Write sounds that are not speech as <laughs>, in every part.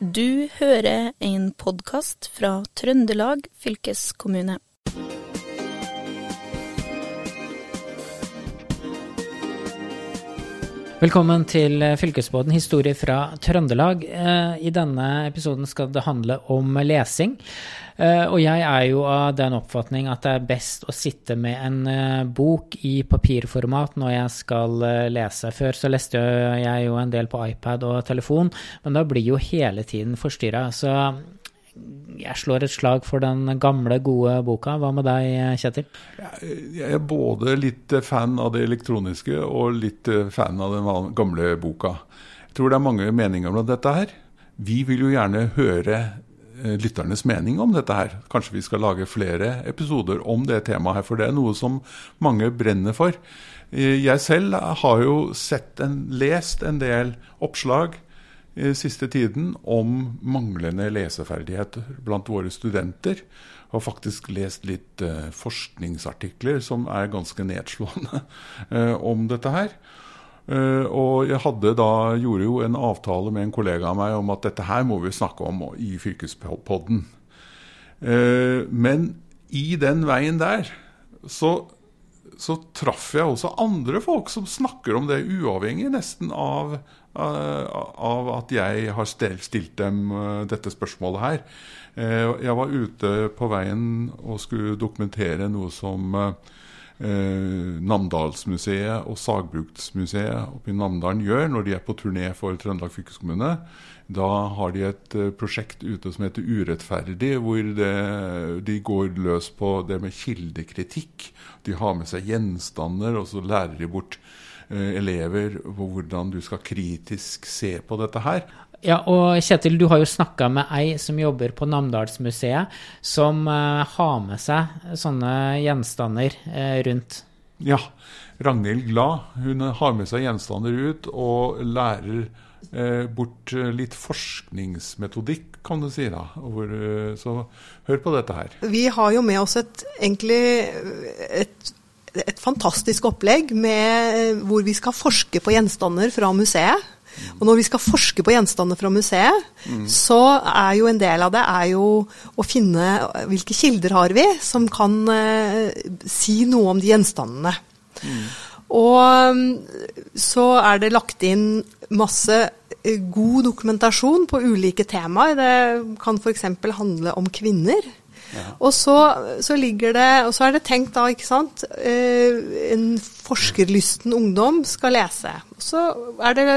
Du hører en podkast fra Trøndelag fylkeskommune. Velkommen til Fylkesbåten historie fra Trøndelag. Eh, I denne episoden skal det handle om lesing. Eh, og jeg er jo av den oppfatning at det er best å sitte med en eh, bok i papirformat når jeg skal lese. Før så leste jeg jo en del på iPad og telefon, men da blir jo hele tiden forstyrra. Så jeg slår et slag for den gamle, gode boka. Hva med deg, Kjetil? Jeg er både litt fan av det elektroniske og litt fan av den gamle boka. Jeg tror det er mange meninger om dette her. Vi vil jo gjerne høre eh, lytternes mening om dette her. Kanskje vi skal lage flere episoder om det temaet her, for det er noe som mange brenner for. Eh, jeg selv har jo sett en, lest en del oppslag siste tiden om manglende leseferdigheter blant våre studenter. Jeg har faktisk lest litt eh, forskningsartikler som er ganske nedslående <laughs> eh, om dette her. Eh, og jeg da, gjorde jo en avtale med en kollega av meg om at dette her må vi snakke om i Fylkespodden. Men i den veien der så så traff jeg også andre folk som snakker om det, uavhengig nesten av, av at jeg har stilt dem uh, dette spørsmålet her. Uh, jeg var ute på veien og skulle dokumentere noe som Namdalsmuseet og Sagbruksmuseet oppe i Namdalen gjør når de er på turné for Trøndelag fylkeskommune. Da har de et prosjekt ute som heter Urettferdig, hvor det, de går løs på det med kildekritikk de har med seg gjenstander, og så lærer de bort eh, elever på hvordan du skal kritisk se på dette her. Ja, og Kjetil, du har jo snakka med ei som jobber på Namdalsmuseet, som uh, har med seg sånne gjenstander uh, rundt. Ja. Ragnhild Glad hun har med seg gjenstander ut og lærer eh, bort litt forskningsmetodikk, kan du si. da. Hvor, så hør på dette her. Vi har jo med oss et, egentlig et, et fantastisk opplegg med, hvor vi skal forske på gjenstander fra museet. Og når vi skal forske på gjenstander fra museet, mm. så er jo en del av det jo å finne hvilke kilder har vi som kan eh, si noe om de gjenstandene. Mm. Og så er det lagt inn masse eh, god dokumentasjon på ulike temaer. Det kan f.eks. handle om kvinner. Ja. Og så, så, ligger det, og så er det tenkt da, ikke sant eh, En forskerlysten ungdom skal lese. Og så er det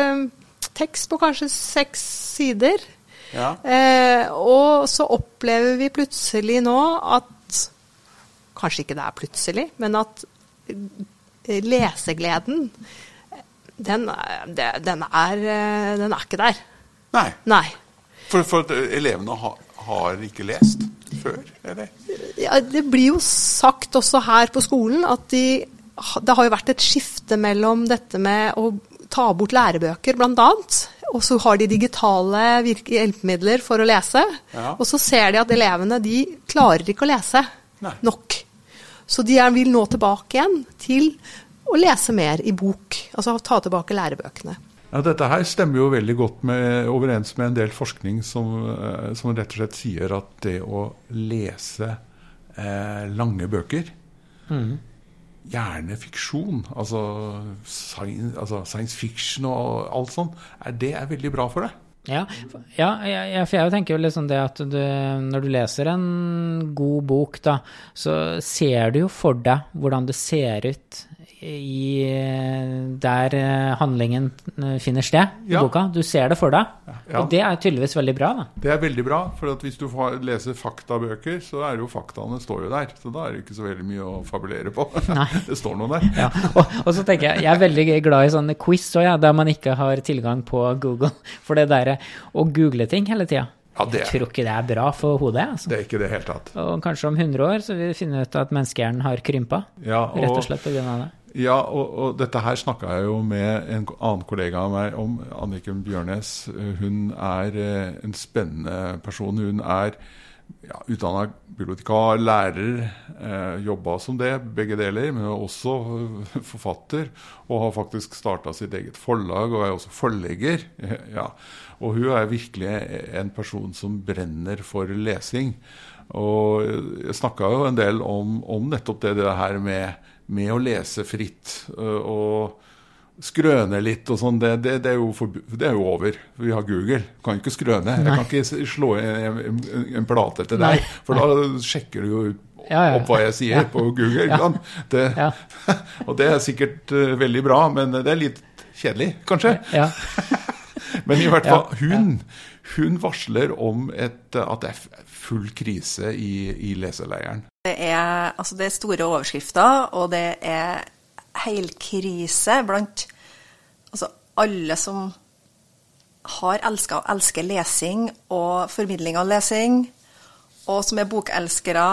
tekst på kanskje seks sider. Ja. Eh, og så opplever vi plutselig nå at Kanskje ikke det er plutselig, men at lesegleden, den, den, er, den er, ikke der. Nei. Nei. For, for elevene har, har, ikke lest før, eller? Ja, det blir jo sagt også her på skolen at de, det har jo vært et skifte mellom dette med å ta bort lærebøker, bl.a. Og så har de digitale hjelpemidler for å lese. Ja. Og så ser de at elevene de klarer ikke å lese Nei. nok. Så de vil nå tilbake igjen til å lese mer i bok. Altså ta tilbake lærebøkene. Ja, Dette her stemmer jo veldig godt med, overens med en del forskning som, eh, som, rett og slett sier at det å lese eh, lange bøker, mm. gjerne fiksjon, altså science, altså science, fiction og alt sånt, er, det er veldig bra for deg. Ja, ja, ja, for jeg tenker jo liksom det at du, når du leser en god bok, da, så ser du jo for deg hvordan det ser ut i, der eh, handlingen eh, finner sted i ja. boka. Du ser det for deg. Ja. Og det er tydeligvis veldig bra. da. Det er veldig bra, for hvis du leser faktabøker, så er jo faktaene står jo der. Så da er det ikke så veldig mye å fabulere på. <laughs> det står noe der. Ja. Og, og, så tenker jeg, jeg er veldig glad i sånne quiz òg, ja, der man ikke har tilgang på Google. <laughs> For det derre å google ting hele tida. Ja, det, jeg tror ikke det er bra for hodet. Altså. Det er ikke det helt tatt. Og kanskje om 100 år så vil vi finne ut at menneskehjernen har krympa. Ja, og, rett og slett pga. det. Ja, og, og, dette her snakka jeg jo med en annen kollega av meg om, Anniken Bjørnes. Hun er eh, en spennende person. Hun er ja, utdanna bibliotekar, lærer, eh, jobba som det, begge deler, men også <laughs> forfatter. Og har faktisk starta sitt eget forlag, og er også forlegger. <laughs> Ja. Og hun er virkelig en person som brenner for lesing. Og jeg snakka jo en del om, om nettopp det, det her med, med, å lese fritt. og skrøne litt og sånn, det, det, det, det, er jo over. Vi har Google. Kan ikke skrøne. Jeg kan ikke slå en, en, en plate til deg, for da sjekker du jo ja, ja. opp hva jeg sier på Google. Det, <laughs> og det er sikkert uh, veldig bra, men det er litt kjedelig, kanskje. <laughs> men i hvert fall, hun, hun varsler om et, at det er full krise i, i leseleiren. Det er, altså det er store overskrifter, og det er helkrise blant altså alle som har elska og elsker lesing og formidling av lesing, og som er bokelskere,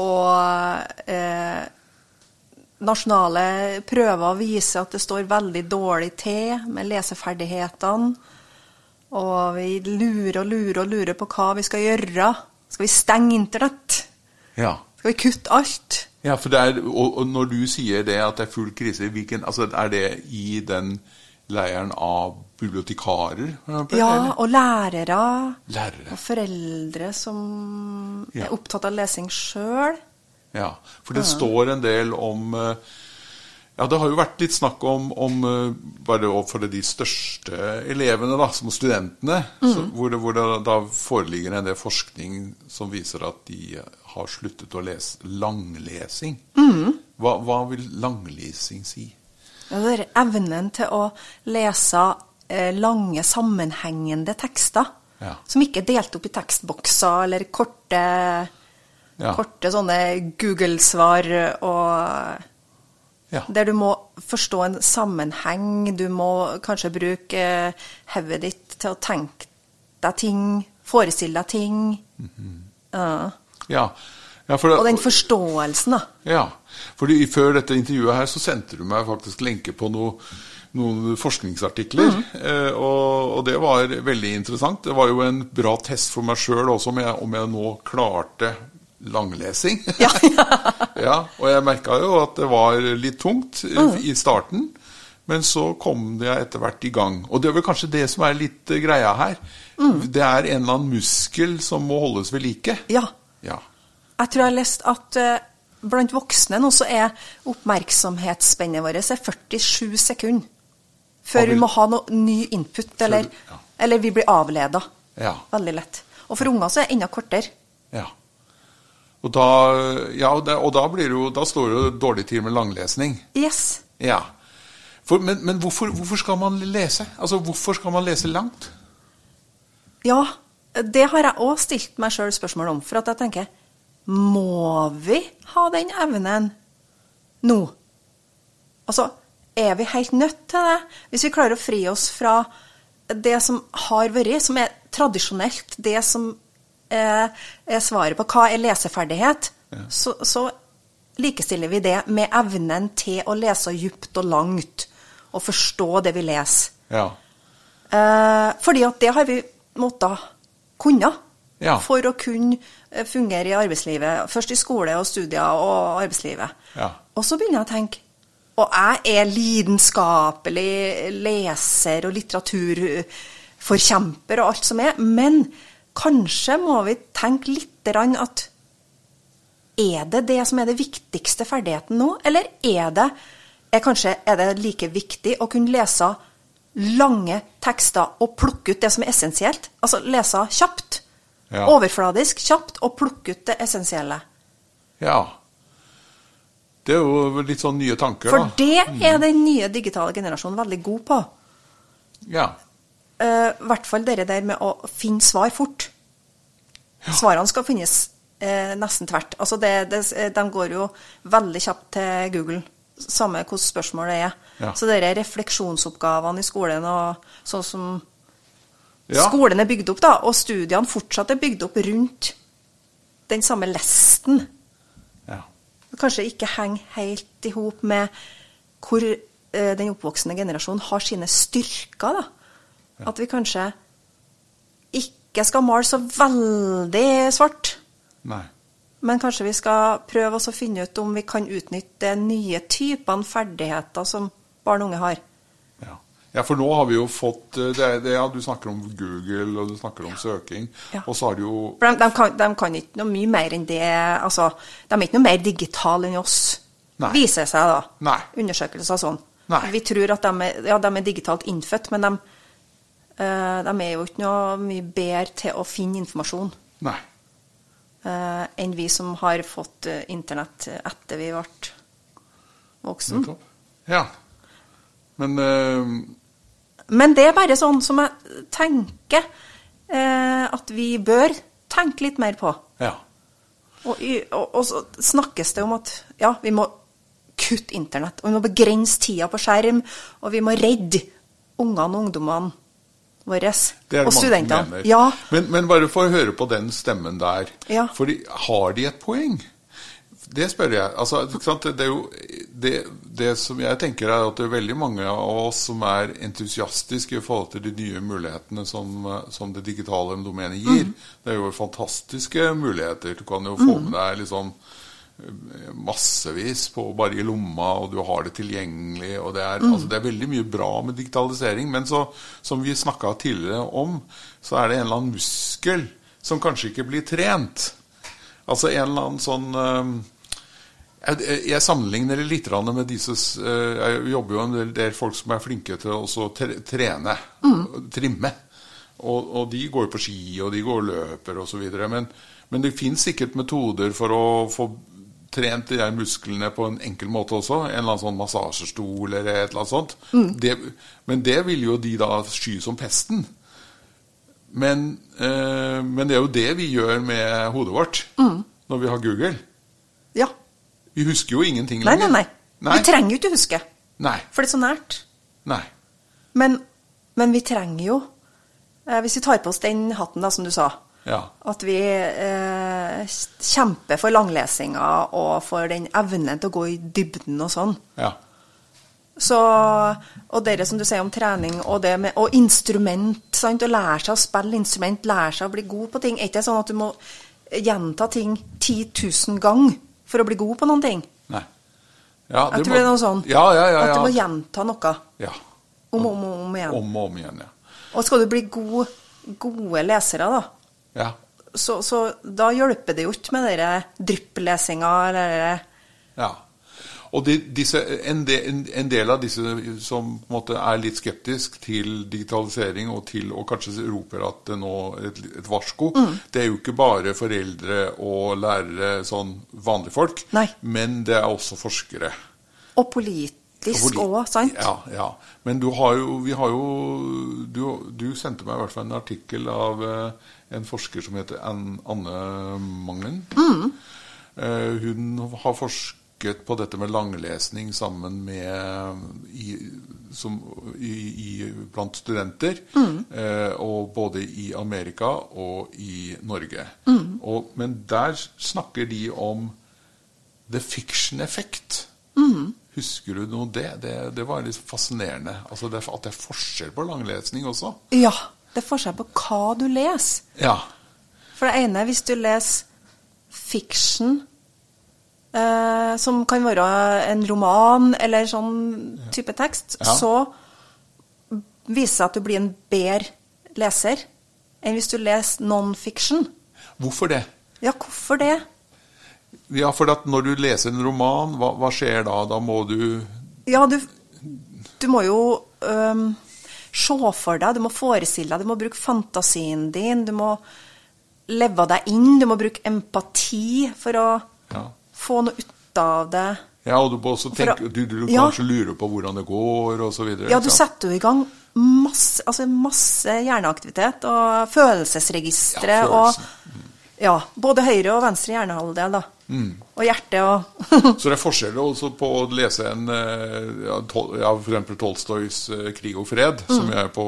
og eh, nasjonale prøver viser at det står veldig dårlig til med leseferdighetene. Og vi lurer og lurer og lurer på hva vi skal gjøre. Skal vi stenge Internett? Ja. Skal vi kutte alt? Ja, for det er, og, og, når du sier det at det er full krise, hvilken, altså er det i den leiren av bibliotekarer? Ja, og lærere. lærere. Og foreldre som ja. er opptatt av lesing sjøl. Ja, for det ja. står en del om uh, ja, Det har jo vært litt snakk om, om eh, bare for de største elevene, da, som studentene, mm. så, hvor, det, hvor det da foreligger en del forskning som viser at de har sluttet å lese langlesing. Mm. Hva, hva, vil langlesing si? Ja, det er evnen til å lese eh, lange, sammenhengende tekster. Ja. Som ikke er delt opp i tekstbokser eller korte, ja. korte sånne Google-svar og ja. Der du må forstå en sammenheng. Du må kanskje bruke eh, hodet ditt til å tenke deg ting, forestille deg ting. Mm -hmm. uh. ja. ja det, og den forståelsen, da. Ja. for Før dette intervjuet her så sendte du meg faktisk lenke på noe, noen forskningsartikler. Mm. Eh, og, og, det var veldig interessant. Det var jo en bra test for meg sjøl også, om jeg, om jeg nå klarte langlesing. <laughs> Ja, <laughs> ja. Og jeg merka jo at det var litt tungt mm. i starten. Men så kom jeg etter hvert i gang. Og det er vel kanskje det som er litt uh, greia her. Mm. Det er en eller annen muskel som må holdes ved like. Ja. ja. Jeg tror jeg har lest at uh, blant voksne nå så er oppmerksomhetsspennet vårt 47 sekunder. Før vi må ha noe ny input, eller, eller vi blir avleda. Ja. Veldig lett. Og for unger så er det enda kortere. Ja. Og da, ja, og da, blir det jo, da står det jo dårlig til med langlesning. Yes. Ja. For, men, men hvorfor, hvorfor, skal man lese? Altså, Hvorfor skal man lese langt? Ja, det har jeg òg stilt meg sjøl spørsmål om. For at jeg tenker Må vi ha den evnen nå? Altså, er vi helt nødt til det? Hvis vi klarer å fri oss fra det som har vært, som er tradisjonelt, det som eh, er svaret på hva er leseferdighet, ja. så, så, likestiller vi det med evnen til å lese djupt og langt og forstå det vi leser. Ja. Eh, fordi at det har vi måttet kunne ja. for å kunne eh, fungere i arbeidslivet. Først i skole og studier og arbeidslivet. Og så begynner jeg å tenke Og jeg er lidenskapelig leser og litteraturforkjemper og alt som er, men Kanskje må vi tenke litt at er det det som er det viktigste ferdigheten nå, eller er det er kanskje er det like viktig å kunne lese lange tekster og plukke ut det som er essensielt? Altså lese kjapt, ja. overfladisk, kjapt, og plukke ut det essensielle. Ja. Det er jo litt sånn nye tanker, For da. For det er den nye digitale generasjonen veldig god på. Ja. Eh, I hvert fall det der med å finne svar fort. Svarene skal finnes uh, nesten tvert. Altså det, det, de går jo veldig kjapt til Google, samme hvordan spørsmålet er. Ja. Så det er refleksjonsoppgavene i skolen og sånn som ja. skolen er bygd opp, da, og studiene fortsatt er bygd opp rundt den samme lesten. Ja. Kanskje ikke henger helt i hop med hvor eh, den oppvoksende generasjonen har sine styrker. da. At vi kanskje ikke skal male så veldig svart. Nei. Men kanskje vi skal prøve oss å finne ut om vi kan utnytte de nye typene ferdigheter som barn og unge har. Ja. ja, for nå har vi jo fått eh, det, det, ja, Du snakker om Google, og du snakker om søking. Ja. Og så har du jo de, de, kan, de kan ikke noe mye mer enn det altså, De er ikke noe mer digitale enn oss, Nei. viser seg da. Nei. Undersøkelser sånn. Nei. Vi tror at de er, ja, de er digitalt innfødt, men de, de er jo ikke noe mye bedre til å finne informasjon Nei. eh, enn vi som har fått eh, internett etter vi ble voksen. Ja. Men uh... Men det er bare sånn som jeg tenker uh, at vi bør tenke litt mer på. ja. Og, og, og så snakkes det om at ja, vi må kutte internett, og vi må begrense tida på skjerm, og vi må redde ungene og ungdommene det og studentene. Ja, Men, men bare for å høre på den stemmen der. Ja. For har de et poeng? Det spør jeg. Altså? Det, er jo, det, det som jeg tenker er at det er veldig mange av oss som er entusiastiske i forhold til de nye mulighetene som, som det digitale domenet gir. Det er jo fantastiske muligheter. Du kan jo få med deg liksom eh, massevis på bare i lomma, og du har det tilgjengelig. og Det er, altså, det er veldig mye bra med digitalisering. Men så, som vi snakka tidligere om, så er det en eller annen muskel som kanskje ikke blir trent. Altså en eller annen sånn eh, jeg, sammenligner det litt med disse eh, Jeg jobber jo en del, del folk som er flinke til å trene, mm. trimme. Og, og de går på ski, og de går og løper osv. Men, men det fins sikkert metoder for å få trent de her musklene på en enkel måte også. En eller annen sånn massasjestol eller et eller annet sånt. Det, men det vil jo de da sky som pesten. Men, eh, men det er jo det vi gjør med hodet vårt når vi har Google. ja. Vi husker jo ingenting Nei, nei, nei. Nei. Vi trenger jo ikke huske, Nei. for det er så nært. Nei. Men, men vi trenger jo, eh, hvis vi tar på oss den hatten da, som du sa, Ja. at vi eh, kjemper for langlesinga og for den evnen til å gå i dybden og sånn. Ja. Så, og det som du sier om trening og, det med, og instrument, sant? å lære seg å spille instrument, lære seg å bli god på ting. Er ikke sånn at du må gjenta ting 10 000 ganger for å bli god på noen ting? Nei. Ja, Jeg tror det er noe sånn. Ja, ja, ja. At du må gjenta noe ja. om og om, om igjen. Om og om igjen, ja. Og skal du bli god, gode lesere, da, ja. så, så da hjelper det jo ikke med den drypplesinga eller Ja. Og de, disse, en, del, en, del av disse som måte er litt skeptisk til digitalisering og til og kanskje roper at det nå et, et varsko, Mm. det er jo ikke bare foreldre og lærere, sånn vanlige folk, Nei. men det er også forskere. Og politisk òg, sant? Ja, ja. Men du har jo, vi har jo du, du sendte meg i hvert fall en artikkel av eh, en forsker som heter Anne Mangen. Mm. Eh, hun har forsket på dette med langlesning sammen med i, som, i, i, blant studenter. Mm. Eh, og både i Amerika og i Norge. Mm. Og, men der snakker de om the fiction effect. Mm. Husker du noe det? det? Det var litt fascinerende. Altså det, at det er forskjell på langlesning også. Ja. Det er forskjell på hva du leser. Ja. For det ene, hvis du leser fiction, eh, som kan være en roman eller sånn type tekst, Ja. så viser det seg at du blir en bedre leser enn hvis du leser non-fiction. Hvorfor det? Ja, hvorfor det? Ja, for at når du leser en roman, hva, hva skjer da? Da må du Ja, du, du må jo øhm, se for deg, du må forestille deg, du må bruke fantasien din, du må leve deg inn, du må bruke empati for å Ja. få noe ut av det. Ja, og du tenke å- Du, du Ja. kanskje lurer på hvordan det går, videre. Ja, du setter jo i gang masse, altså masse hjerneaktivitet og følelsesregistre Ja, og følelsen. Ja, både høyre og venstre hjernehalvdel, da. Mm. Og hjerte og <laughs> Så det er forskjell også på å lese en eh, ja, tol, ja, eksempel Tolstojs eh, 'Krig og fred', Mm. som er på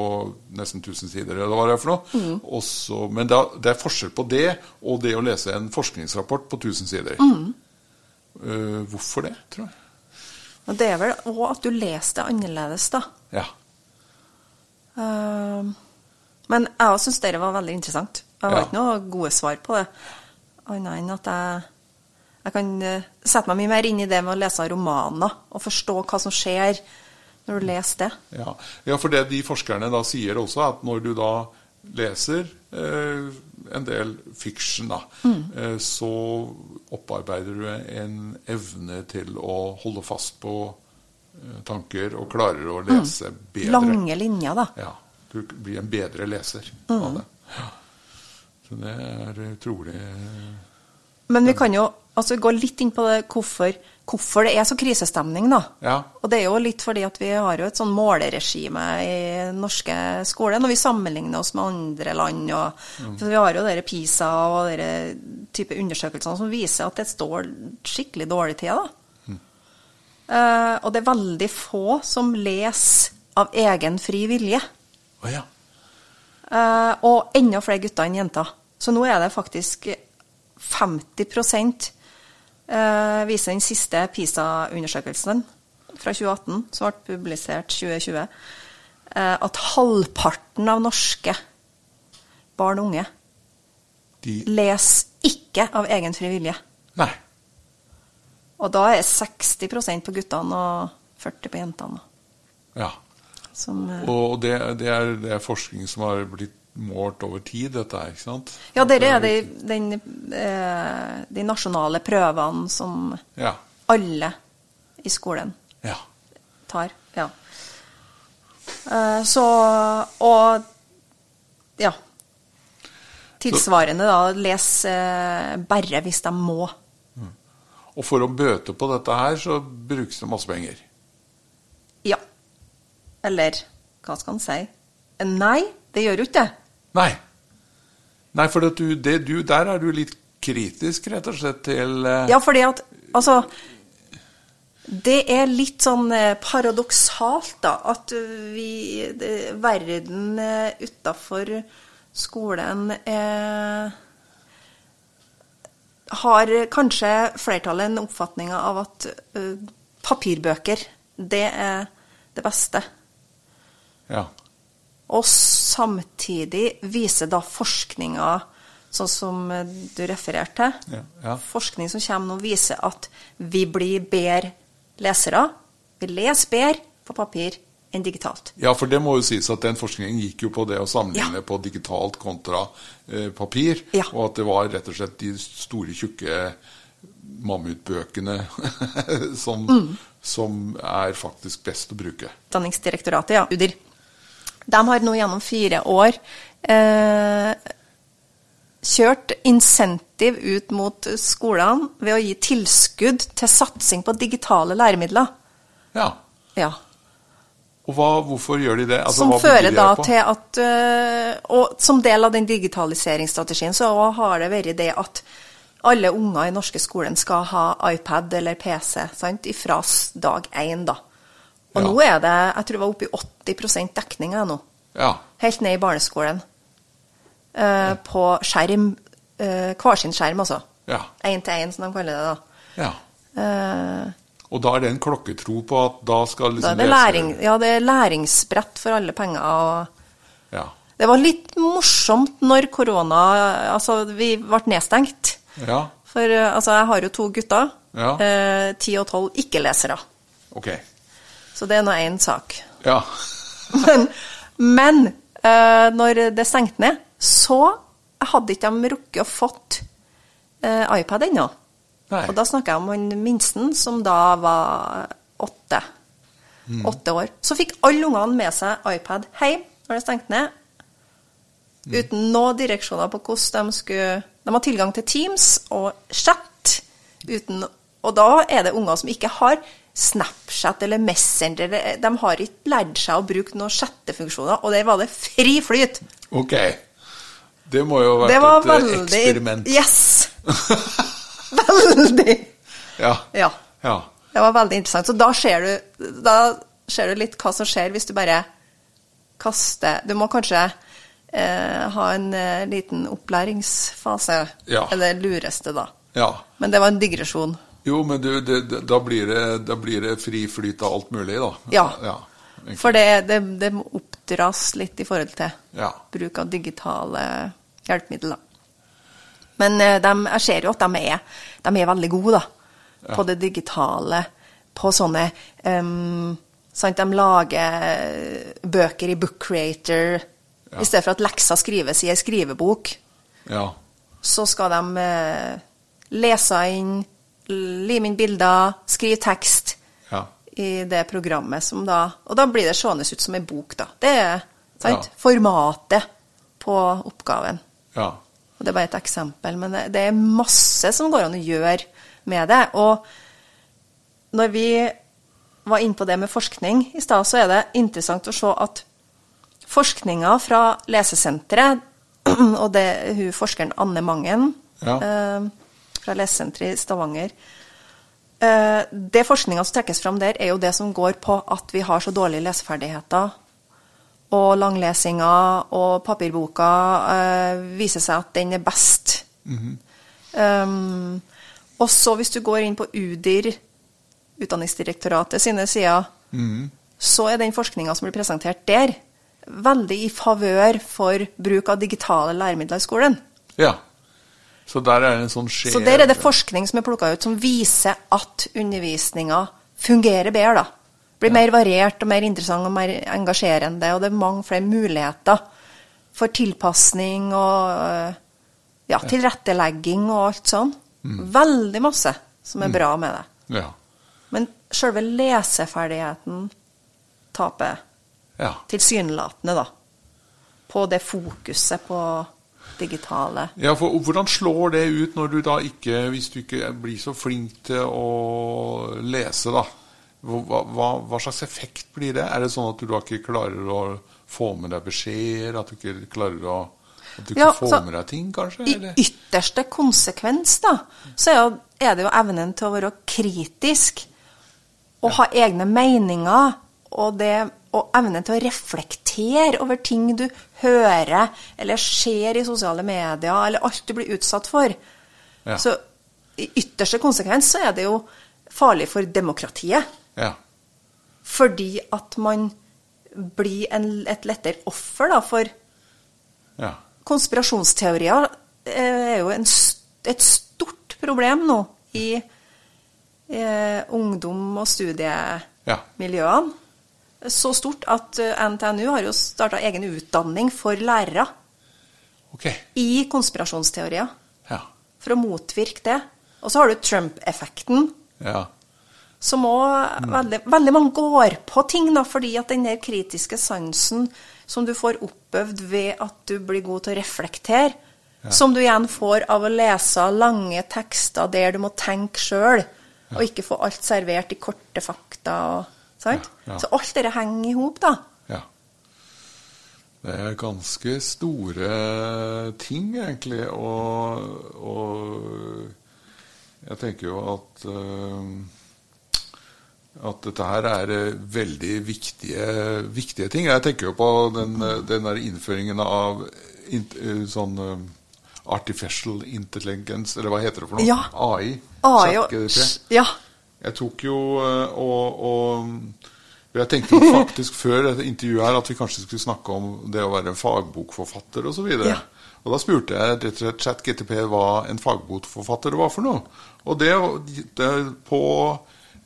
nesten 1000 sider, eller hva det er for noe. Også, men da, det er forskjell på det og det å lese en forskningsrapport på 1000 sider. Mm. Eh, hvorfor det, tror jeg? Det er vel òg at du leser det annerledes, da. Ja. Uh, Men jeg òg syns dette var veldig interessant. Jeg har Ja. ikke noe gode svar på det, annet enn at jeg, jeg kan eh, sette meg mye mer inn i det med å lese romaner og forstå hva som skjer når du leser det. Ja, ja for det de forskerne da sier også, at når du da leser eh, en del fiction, da, eh, så opparbeider du en evne til å holde fast på eh, tanker og klarer å lese bedre. Lange linjer, da. Ja, du blir en bedre leser av det. Ja. Så det er utrolig Men vi kan jo altså, gå litt inn på det, hvorfor, hvorfor det er så krisestemning, da. Ja. Og det er jo litt fordi at vi har jo et sånn måleregime i den norske skolen, når vi sammenligner oss med andre land. Og, for Vi har jo dere PISA og dere type undersøkelser som viser at det står skikkelig dårlig til. da. Uh, og det er veldig få som leser av egen fri vilje. Oh, ja. Uh, og enda flere gutter enn jenter. Så nå er det faktisk 50 eh, viser den siste PISA-undersøkelsen fra 2018, som ble publisert 2020, eh, at halvparten av norske barn og unge De leser ikke av egen fri vilje. Nei. Og da er 60% på guttene og 40 på jentene. Ja. Som, eh, Og det, det, er, det er forskning som har blitt målt over tid, dette her, ikke sant? ja, dette er de, den, eh, de nasjonale prøvene som Ja. alle i skolen Ja. tar. Ja. Eh, så Og ja. Tilsvarende, da, les eh, bare hvis de må. Og for å bøte på dette her, så brukes det masse penger. Ja. Eller hva skal en si? Nei, det gjør jo ikke det. Nei. Nei, for du, det, du, der er du litt kritisk, rett og slett, til eh, Ja, fordi at Altså Det er litt sånn eh, paradoksalt, da, at vi det, Verden uh, utafor skolen eh, har kanskje flertallet en oppfatning av at eh, papirbøker, det er det beste. Ja. Og samtidig viser da forskninga, sånn som eh, du refererte til, Ja, ja. forskning som kommer nå, viser at vi blir bedre lesere. Vi leser bedre på papir enn digitalt. ja, for det må jo sies at den forskningen gikk jo på det å sammenligne Ja. på digitalt kontra eh, papir, og at det var rett og slett de store, tjukke mammutbøkene <laughs> som, Mm. som er faktisk best å bruke. Danningsdirektoratet, ja, UDIR, de har nå gjennom fire år eh, kjørt insentiv ut mot skolene ved å gi tilskudd til satsing på digitale læremidler. Ja. Ja. Og hva, hvorfor gjør de det? Altså, som fører de da på? til at øh, Og som del av den digitaliseringsstrategien så har det vært det at alle unger i norske skolen skal ha iPad eller PC sant, ifra dag én, da. Og Ja. nå er det jeg tror det var oppe i 80 dekning her nå. Ja. Helt ned i barneskolen. Eh, på skjerm. Uh, hver sin skjerm, altså. Ja. Én til én, som de kaller det. da. ja. Eh, Og da er det en klokketro på at da skal da liksom er det læring, ja, det er læringsbrett for alle penger. og Ja. Det var litt morsomt når korona Altså, vi ble nedstengt. ja. For altså, jeg har jo to gutter. Ja. eh, Ti og tolv ikke-lesere. Ok. Så det er nå én sak. Ja. <laughs> Men, men uh, når det stengte ned, så hadde ikke de rukket å fått uh, iPad ennå. Og da snakker jeg om han minsten, som da var åtte. Mm. Åtte år. Så fikk alle ungene med seg iPad hjem når det stengte ned. Mm. Uten noen direksjoner på hvordan de skulle De har tilgang til Teams og chat. Uten, og da er det unger som ikke har Snapchat eller Messenger. De har ikke lært seg å bruke noen chattefunksjoner, og der var det fri flyt. Ok. Det må jo ha vært et eh, veldig eksperiment. Yes! <laughs> veldig. Ja. Ja. ja. Det var veldig interessant. Så da ser du, da ser du litt hva som skjer hvis du bare kaster Du må kanskje eh, ha en eh, liten opplæringsfase. Ja. Eller lures det, da. ja. Men det var en digresjon. Jo, men du, det, da, blir det, da blir det fri flyt av alt mulig, da. Ja. ja. For det, det, det må oppdras litt i forhold til Ja. bruk av digitale hjelpemidler. Men de, jeg ser jo at de er, de er veldig gode da, på det digitale. På sånne um, sant, De lager bøker i Book Creator. I stedet for at leksa skrives i ei skrivebok, Ja. så skal de uh, lese inn, lime inn bilder, skrive tekst Ja. i det programmet som da Og da blir det seende ut som ei bok, da. Det er sant? Ja. formatet på oppgaven. ja. Og det er bare et eksempel, men det, det er masse som går an å gjøre med det. Og når vi var inne på det med forskning i stad, så er det interessant å se at forskninga fra Lesesenteret, <clears throat> og det hun forskeren Anne Mangen Ja. eh, fra Lesesenteret i Stavanger eh, Det forskninga som trekkes fram der, er jo det som går på at vi har så dårlige leseferdigheter. Og langlesinga og papirboka eh, viser seg at den er best. um, og så hvis du går inn på UDIR, Utdanningsdirektoratet sine sider, så er den forskninga som blir presentert der, veldig i favør for bruk av digitale læremidler i skolen. ja. Så der er det en sånn skje... Så der er det forskning som er plukka ut, som viser at undervisninga fungerer bedre. da. Blir mer variert og mer interessant og mer engasjerende, og det er mange flere muligheter for tilpasning og ja, tilrettelegging og alt sånn. Veldig masse som er bra med det. Ja. Men sjølve leseferdigheten taper ja. tilsynelatende, da. På det fokuset på digitale Ja, for Hvordan slår det ut når du da ikke, hvis du ikke blir så flink til å lese, da? Hva, hva, hva slags effekt blir det? Er det sånn at du da ikke klarer å få med deg beskjeder? At du ikke klarer å At du ikke Ja, får med deg ting, kanskje? I Eller? ytterste konsekvens, da, så er, jo, er det jo evnen til å være kritisk og ha egne meninger, og, det, og evnen til å reflektere over ting du hører eller ser i sosiale medier, eller alt du blir utsatt for. Ja. Så i ytterste konsekvens så er det jo farlig for demokratiet. Ja. Fordi at man blir en, et lettere offer da, for ja. konspirasjonsteorier eh, er jo en, et stort problem nå i eh, ungdom- og studiemiljøene. Så stort at eh, NTNU har jo starta egen utdanning for lærere okay. i konspirasjonsteorier. Ja. For å motvirke det. Og så har du Trump-effekten, Ja. som òg veldig, veldig mange går på ting, da, fordi at den der kritiske sansen som du får oppøvd ved at du blir god til å reflektere, som du igjen får av å lese lange tekster der du må tenke sjøl, og ikke få alt servert i korte fakta. Og, sant? Ja, ja. Så alt dette henger i hop, da. Ja. Det er ganske store ting, egentlig, og, og jeg tenker jo at eh, at dette her er veldig viktige, viktige ting. Jeg tenker jo på den, den der innføringen av int, eh, sånn eh, artificial intelligence, eller hva heter det for noe? Ja. AI. AI og Ja. Jeg tok jo eh, og, og Jeg tenkte jo faktisk <laughs> før dette intervjuet her at vi kanskje skulle snakke om det å være en fagbokforfatter osv. Og, så Ja. og da spurte jeg rett og slett ChatGTP hva en fagbokforfatter var for noe. Og det, det på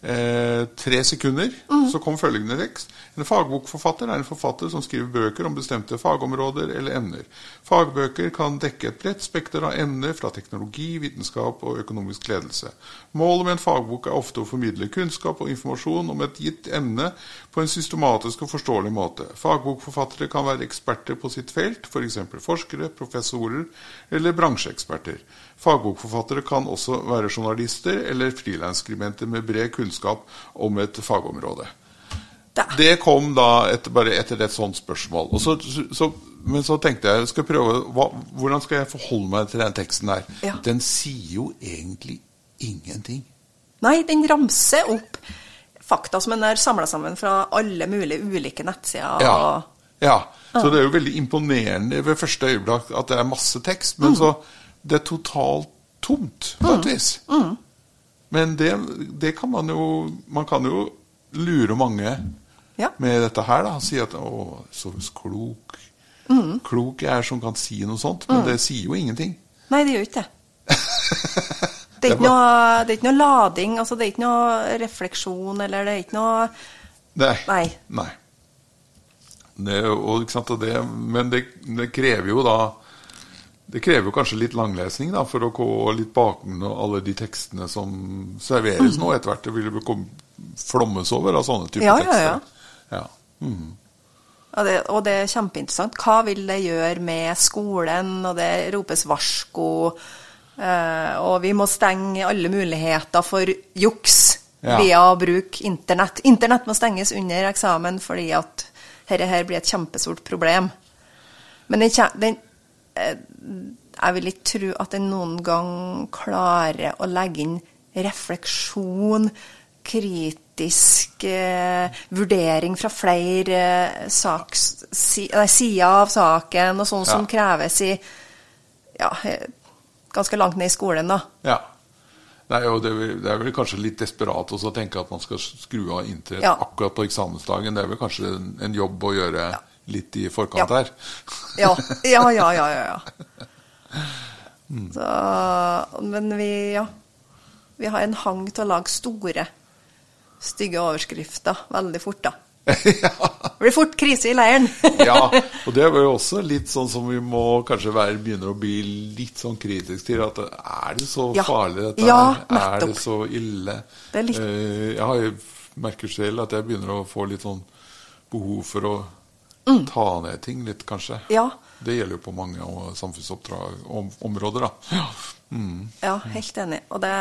eh, tre sekunder så kom følgende tekst. En fagbokforfatter er en forfatter som skriver bøker om bestemte fagområder eller emner. Fagbøker kan dekke et bredt spekter av emner fra teknologi, vitenskap og økonomisk ledelse. Målet med en fagbok er ofte å formidle kunnskap og informasjon om et gitt emne på en systematisk og forståelig måte. Fagbokforfattere kan være eksperter på sitt felt, f.eks. For forskere, professorer eller bransjeeksperter. Fagbokforfattere kan også være journalister eller frilansskribenter med bred kunnskap om et fagområde. Da. Det kom da etter, bare etter et sånt spørsmål. Og så, så, men så tenkte jeg skal prøve, hva, hvordan skal jeg forholde meg til den teksten her? Ja. Den sier jo egentlig ingenting. Nei, den ramser opp fakta som en har samla sammen fra alle mulige ulike nettsider. Ja. ja. Så det er jo veldig imponerende ved første øyeblikk at det er masse tekst, Mm. men så det er totalt tomt, på et vis. Men det, det kan man jo Man kan jo lure mange Ja. med dette her. da. Si at 'å, så klok'. Mm. Klok jeg er som kan si noe sånt, men det sier jo ingenting. Nei, det gjør ikke det. <laughs> Det er ikke noe, det er ikke noe lading, altså det er ikke noe refleksjon, eller det er ikke noe Nei. Nei. Nei. Det, og, sant, det, men det, det krever jo da Det krever jo kanskje litt langlesning da, for å gå litt bakom alle de tekstene som serveres nå etter hvert. Det vil jo flommes over av sånne typer Ja, ja, ja. tekster. Ja. Mm. Og det, og det er kjempeinteressant. Hva vil det gjøre med skolen? Og det ropes varsko. Eh, og vi må stenge alle muligheter for juks Ja. via å bruke internett. Internett må stenges under eksamen fordi at dette her blir et kjempestort problem. Men den, den Jeg vil ikke tro at jeg noen gang klarer å legge inn refleksjon, kritisk eh, vurdering fra flere eh, saks, si, nei, sider av saken, og sånn som kreves i ja, eh, ganske langt ned i skolen, da. ja. Nei, og det, er vel- det er vel kanskje litt desperat også å tenke at man skal skru av internett Ja. akkurat på eksamensdagen. Det er vel kanskje en, en jobb å gjøre litt i forkant Ja. her. Ja, ja, ja, ja. ja, ja. <laughs> Så, men vi, ja. Vi har en hang til å lage store, stygge overskrifter veldig fort, da. <laughs> Det blir fort krise i leiren. <laughs> ja, og det er jo også litt sånn som vi må kanskje være, begynner å bli litt sånn kritisk til. At er det så Ja. farlig dette Ja, her? Er det så ille? Det litt- Eh, jeg merker selv at jeg begynner å få litt sånn behov for å ta ned ting litt, kanskje. Mm. Ja. Det gjelder jo på mange samfunnsoppdrag om, områder, da. Ja. Mm. Ja, helt enig. Og det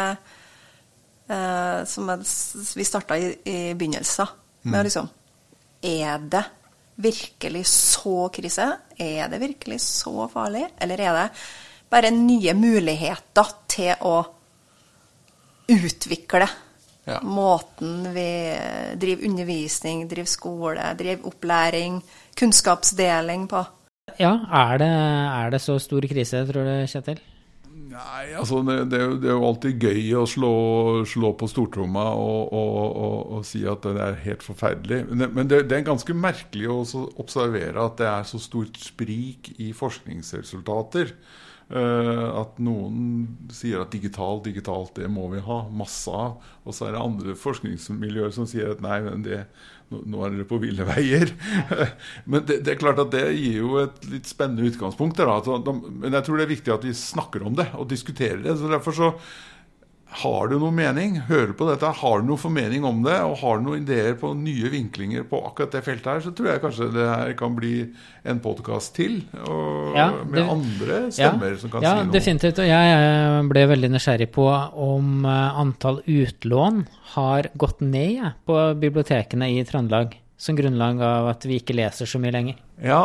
eh, som jeg, vi starta i, i begynnelsen med liksom Er det virkelig så krise? Er det virkelig så farlig? Eller er det bare nye muligheter til å utvikle Ja. måten vi driver undervisning, driver skole, driver opplæring, kunnskapsdeling på? Ja, er det, er det så stor krise, tror du, Kjetil? Nei, altså det, det, er jo, det er jo alltid gøy å slå, slå på stortromma og, og, og, og si at det er helt forferdelig. Men, det, men det, det er ganske merkelig å observere at det er så stort sprik i forskningsresultater. Eh, at noen sier at digitalt, digitalt, det må vi ha masse av. Og så er det andre forskningsmiljøer som sier at nei, men det, nå, er dere på ville veier. <laughs> men det, det er klart at det gir jo et litt spennende utgangspunkt. Der, da, men jeg tror det er viktig at vi snakker om det og diskuterer det. så Derfor så har du noen mening, hører på dette, har du noen formening om det, og har du noen ideer på nye vinklinger på akkurat det feltet her, så tror jeg kanskje det her kan bli en podkast til. Ja, med andre stemmer som kan ja, si noe. definitivt. Og jeg ble veldig nysgjerrig på om eh, antall utlån har gått ned på bibliotekene i Trøndelag, som grunnlag av at vi ikke leser så mye lenger. Ja,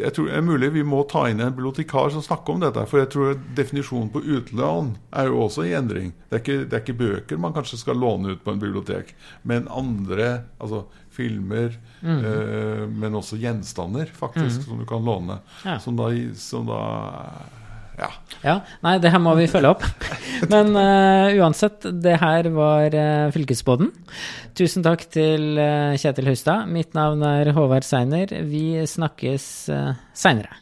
jeg tror det er mulig vi må ta inn en bibliotekar som snakker om dette. For jeg tror definisjonen på utlån er jo også i endring. Det er, ikke, det er ikke bøker man kanskje skal låne ut på en bibliotek, men andre, altså filmer, Mm. eh, men også gjenstander faktisk, som du kan låne. Ja. Som da, som da ja. Ja, nei, det her må vi følge opp. <laughs> Men uh, uansett, det her var uh, Fylkesbåten. Tusen takk til uh, Kjetil Hustad. Mitt navn er Håvard Seiner. Vi snakkes uh, seinere.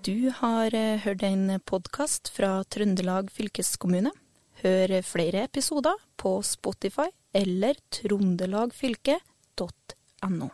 Du har hørt en podkast fra Trøndelag fylkeskommune. Hør flere episoder på Spotify eller trondelagfylket.no.